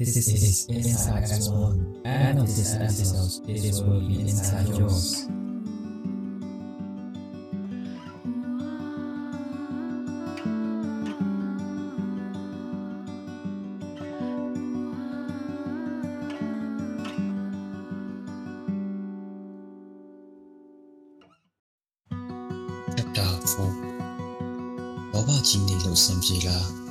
This is Inside Zone. And of this episode, this will be inside yours. ချပ်တာ4လောဘကြီးနေလို့စံပြေလား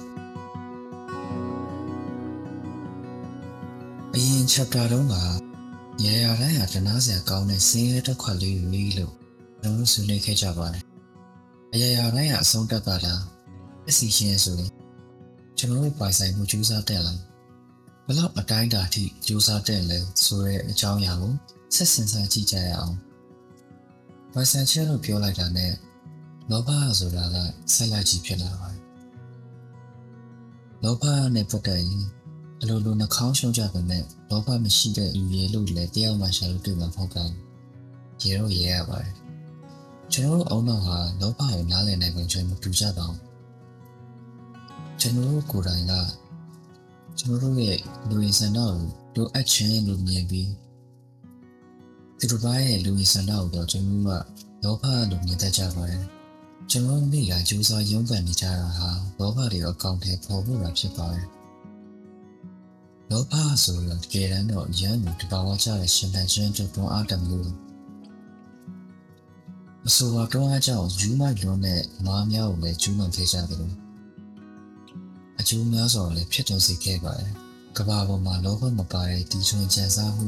အရင်ချပ်တာတုန်းကရရတိုင်းဟာတနာစရာကောင်းတဲ့စင်းရဲတစ်ခွက်လေးလေးလို့ကျွန်တော်တို့ဆွေးနွေးခဲ့ကြပါတယ်အရာရာတိုင်းဟာအဆုံးတက်ကလားအစီရှင်ဆိုရင်ကျွန်တော်တို့ပိုင်ဆိုင်မှုကြိုးစားတဲ့လားဘယ်လောက်အတိုင်းအတာထိကြိုးစားတဲ့လဲဆိုတဲ့အကြောင်းအရာကိုဆက်စင်စားကြည့်ကြရအောင်ပိုင်ဆိုင်ချက်လို့ပြောလိုက်တာနဲ့လောဘဆိုတာကဆက်လက်ကြီးဖြစ်လာပါတယ်။လောဘနဲ့ပတ်သက်ရင် အလိုလိုနှာခေါင်းရှုံးကြပေမဲ့လောဘမရှိတဲ့လူရေလို့လည်းတယောက်မှရှာလို့တွေ့မှာမဟုတ်ပါဘူး။ရေတော့ရေရပါတယ်။ကျွန်တော်တို့အုံနောက်ဟာလောဘကိုနားလည်နိုင်ပုံကျွန်တော်မတူကြပါဘူး။ကျွန်တော်တို့ကိုယ်တိုင်ကကျွန်တော်တို့ရဲ့လူရင်းစံတော့လိုအပ်ခြင်းလို့မြင်ပြီးသူတို့ဘာရဲ့လူရင်းစံတော့တော့ကျွန်တော်တို့ကလောဘလို့မြင်တတ်ကြပါတယ်။ကျွန်တော်မိကကြိုးစားရုံးပန်နေကြတာဟာလောဘတွေအကောင့်ထဲပေါ်ဖို့တာဖြစ်ပါတယ်။ လောဘဆိုတော့တကယ်တမ်းတော့ရမ်းမှုတဘာဝကြတဲ့ရှင်သန်ခြင်းတို့တွန်းအားတမျိုးအဆိုပါတွန်းအားကြောင့်ယူမလွန်တဲ့မားများကိုလည်းကျူးလွန်ခဲ့ကြတယ်လို့အကျိုးများစွာလည်းဖြစ်တော်စေခဲ့ပါတယ်။ကဘာပေါ်မှာလောဘမပါတဲ့ဒီချွန်ကြံစားမှု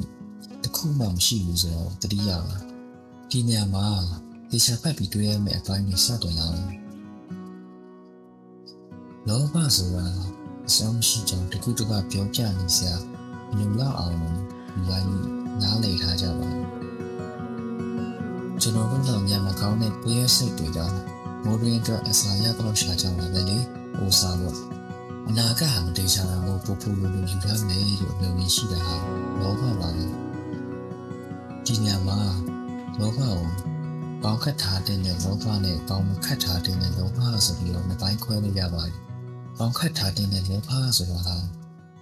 တစ်ခုမှမရှိဘူးဆိုတော့တတိယပါဒီနေရာမှာဒီချက်ဖက်ပြီးတွေ့ရမယ့်အပိုင်းကိုစတင်လာတယ်။လောဘဆိုတာ အဆုံးရှိကြောင်းတခုတကပြောပြနေစရာမလိုတော့အောင်လူတိုင်းနားလည်ထားကြပါဘူး။ကျွန်တော်တို့တော့ညမကောင်းတဲ့ပွဲရစိတ်တွေကြောင့်မိုးရင်းအတွက်အစာရတော့ရှာကြတာပဲလေ။အိုစာပေါ့။အနာဂတ်ဟာမတေချာတာကိုပူပူလိုလိုယူထားမယ်လို့ပြောရရှိတာဟာလောဘပါလေ။ဒီညမှာလောဘကိုပေါင်းခတ်ထားတဲ့နဲ့လောဘနဲ့ပေါင်းမခတ်ထားတဲ့နဲ့လောဘဆိုပြီးတော့နှစ်ပိုင်းခွဲလို့ရပါတယ်။ ပေါင်းခတ်ထားတဲ့နဲ့လောဘဆိုတာ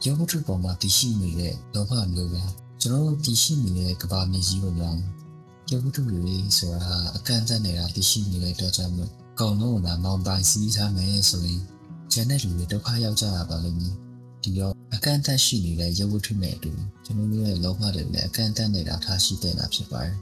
ကရုပ်ဝတ္ထုပေါ်မှာတည်ရှိနေတဲ့လောဘမျိုးပဲ။ကျွန်တော်တို့တည်ရှိနေတဲ့ကဘာမြေကြီးပေါ်မှာရုပ်ဝတ္ထုတွေဆိုတာအကန့်အသတ်နေတာတည်ရှိနေတဲ့တော့ကြောင့်မို့ကောင်းလုံးကမောင်ပိုင်စီးထားမယ်ဆိုရင်ကျန်တဲ့လူတွေဒုက္ခရောက်ကြတာပါလိမ့်မယ်။ဒီတော့အကန့်အသတ်ရှိနေတဲ့ရုပ်ဝတ္ထုနဲ့အတူကျွန်တော်တို့ရဲ့လောဘတွေလည်းအကန့်အသတ်နေတာထားရှိတဲ့တာဖြစ်ပါတယ်။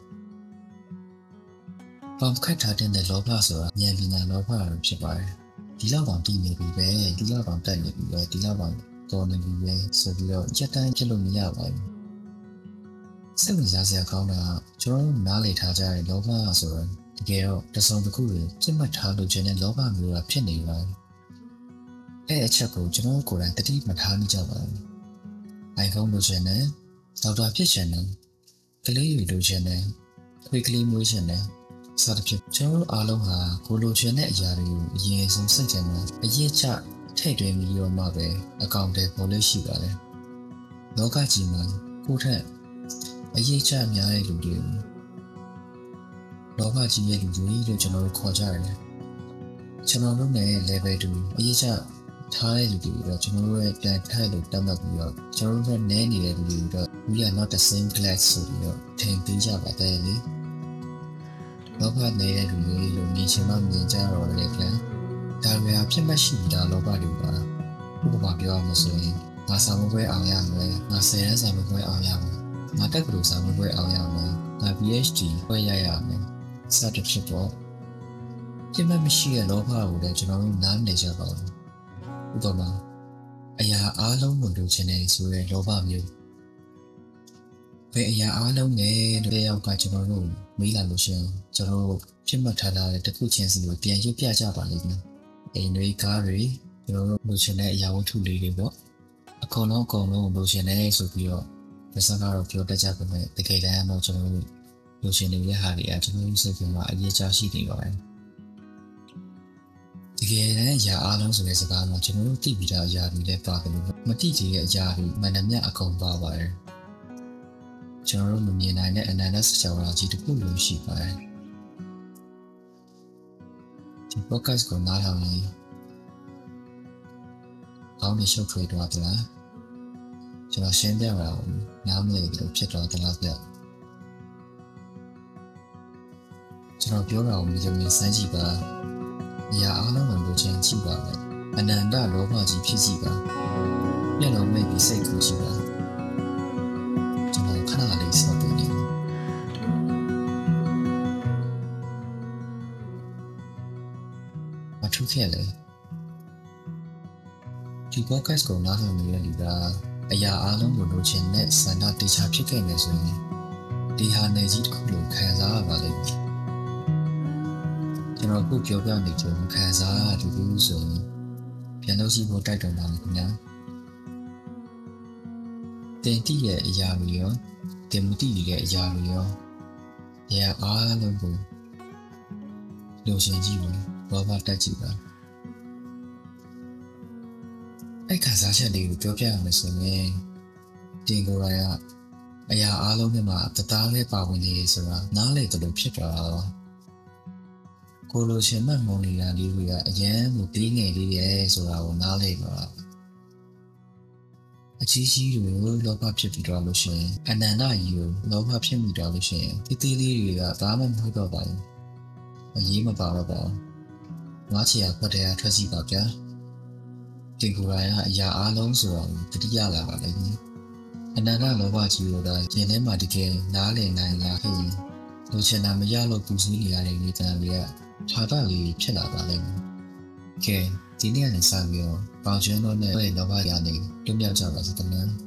ပေါင်ခတ်ထားတဲ့လောဘဆိုတာဉာဏ်ပညာလောဘလို့ဖြစ်ပါတယ်။ ဒီလောက်တောင်တည်နေပြီပဲဒီလောက်တောင်တက်နေပြီပဲဒီလောက်တောင်တော်နေပြီပဲဆိုပြီးတော့ရက်တိုင်းဖြစ်လို့မရပါဘူး။စိတ်ဝင်စားစရာကောင်းတာကကျွန်တော်တို့နားလည်ထားကြတဲ့လောဘဆိုတာတကယ်တော့တစုံတစ်ခုကိုပြစ်မှတ်ထားလို့ခြင်းတဲ့လောဘမျိုးတာဖြစ်နေပါတယ်။အဲ့အချက်ကိုကျွန်တော်ကိုယ်တိုင်တတိမထားမိကြပါဘူး။ iPhone လိုချင်တယ်။ဒေါက်တာဖြစ်ချင်တယ်။ကလေးယူလိုချင်တယ်။ခွေးကလေးမျိုးချင်တယ်။ စသဖြင့်ကျွန်တော်တို့အားလုံးဟာကိုလိုချင်တဲ့အရာတွေကိုအရင်ဆုံးစိတ်ကြံမှာအရေးချထိတ်တွင်ပြီးတော့မှပဲအကောင့်တွေပေါ်လို့ရှိပါတယ်။လောကကြီးမှာကိုယ့်ထက်အရေးချများတဲ့လူတွေကိုလောကကြီးရဲ့လူတွေလို့ကျွန်တော်တို့ခေါ်ကြရတယ်။ကျွန်တော်တို့နဲ့ level 2အရေးချထားတဲ့လူတွေတော့ကျွန်တော်တို့ရဲ့ပြန်ထိုက်လို့တတ်မှတ်ပြီးတော့ကျွန်တော်တို့နဲ့နဲနေတဲ့လူတွေတော့ we are not the same class ဆိုပြီးတော့ထင်ပေးကြပါတယ်လေ။ လောဘနေတဲ့လူတွေလို့မြင်ချင်မှမြင်ကြတော့လေကလဒါပေမဲ့ဖြစ်မှတ်ရှိတာလောဘတွေပါဥပမာပြောရမယ်ဆိုရင်ငါစာမပွဲအောင်ရမယ်ငါဆယ်ရန်စာမပွဲအောင်ရမယ်ငါတက်ကလူစာမပွဲအောင်ရမယ်ငါ PhD ပွဲရရမယ်စသဖြင့်ပေါ့ဖြစ်မှတ်မရှိတဲ့လောဘကိုလည်းကျွန်တော်တို့နားမလည်ကြပါဘူးဥပမာအရာအားလုံးကိုလိုချင်နေဆိုတဲ့လောဘမျိုးဘယ်အရာအားလုံးလဲတဲ့တယောက်ကကျွန်တော်တို့ မေးလာလို့ရှိရင်ကျွန်တော်တို့ဖြစ်မှတ်ထားတဲ့တစ်ခုချင်းစီကိုပြန်ရွတ်ပြကြပါလိမ့်မယ်။အိမ်တွေကားတွေကျွန်တော်တို့လိုချင်တဲ့အရာဝတ္ထုလေးတွေပေါ့။အကုန်လုံးအကုန်လုံးလိုချင်တယ်ဆိုပြီးတော့ဒီစကားတော့ပြောတတ်ကြပါမယ်။တကယ်တမ်းတော့ကျွန်တော်တို့လိုချင်နေတဲ့ဟာတွေကကျွန်တော်တို့စိတ်ထဲမှာအရေးကြီးရှိနေပါတယ်။တကယ်တမ်းအရာအားလုံးဆိုတဲ့စကားမှာကျွန်တော်တို့သိပြီးသားအရာတွေလည်းပါတယ်လို့မသိသေးတဲ့အရာတွေမှန်တယ်မြတ်အကုန်ပါပါတယ်။ ကျွန်တော်တို့မမြင်နိုင်တဲ့အနန္တစကြာဝဠာကြီးတစ်ခုလုံးရှိပါတယ်ဒီ podcast ကိုနားထောင်ရင်ကောင်းတဲ့ရှုပ်ထွေးသွားသလားကျွန်တော်ရှင်းပြပါအောင်နားမလည်ဘူးဖြစ်တော့တလားပြကျွန်တော်ပြောတာကိုမြင်မြင်စမ်းကြည့်ပါနေရာအားလုံးကိုလိုချင်ကြည့်ပါမယ်အနန္တလောဘကြီးဖြစ်ကြည့်ပါမျက်လုံးမိတ်ပြီးစိတ်ကူကြည့်ပါ မထူးခဲ့လေဒီ podcast ကိုနားထောင်နေတဲ့လူကအရာအလုံးကိုလိုချင်တဲ့ဆန္ဒတေချာဖြစ်ခဲ့နေဆိုရင်ဒီဟာနယ်ကြီးတစ်ခုလိုခံစားရပါလိမ့်မယ်ကျွန်တော်ခုပြောပြနေကြုံခံစားရတူတူဆိုရင်ပြန်လို့ရှိဖို့တိုက်တွန်းပါမယ်ခင်ဗျာတင်တိရဲ့အရာတွေရောတင်မတိရဲ့အရာတွေရောအရာအားလုံးကိုလိုချင်ကြည့်မ ယ်ဘောပါတက်ကြည့်ပါအဲ့ခံစားချက်လေးကိုပြောပြရမယ်ဆိုရင်တင်ကိုယ်တိုင်ကအရာအားလုံးထဲမှာတသားလေးပါဝင်နေရဆိုတာနားလေတယ်လို့ဖြစ်သွားတာကိုလိုချင်မှတ်မုံနေတာလေးတွေကအရန်ကိုပြီးငယ်လေးရဲ့ဆိုတာကိုနားလေပါအကြီးကြီးတွေလောဘဖြစ်ပြီးတော့လို့ရှိရင်အနန္တကြီးကိုလောဘဖြစ်မိတော့လို့ရှိရင်ဒီသေးလေးတွေကဘာမှမဟုတ်တော့ပါဘူးအရေးမပါတော့ပါဘူး ငါချီရဖတ်တဲ့အထွက်စီပါဗျာတင်ကိုယ်တိုင်ကအရာအားလုံးဆိုတာကိုတတိယလာပါလိမ့်မယ်အနန္တလောဘကြီးတို့ကရင်ထဲမှာတကယ်နားလည်နိုင်လာခဲ့ရင်လိုချင်တာမရလို့ပူဆွေးနေရတဲ့နေသားတွေကခြာတာလေးဖြစ်လာပါလိမ့်မယ်။ကဲဒီနေ့ကနေစပြီးတော့ပေါင်ကျွန်းတို့နဲ့လောဘရာနေလွတ်မြောက်ကြပါစေတမန်။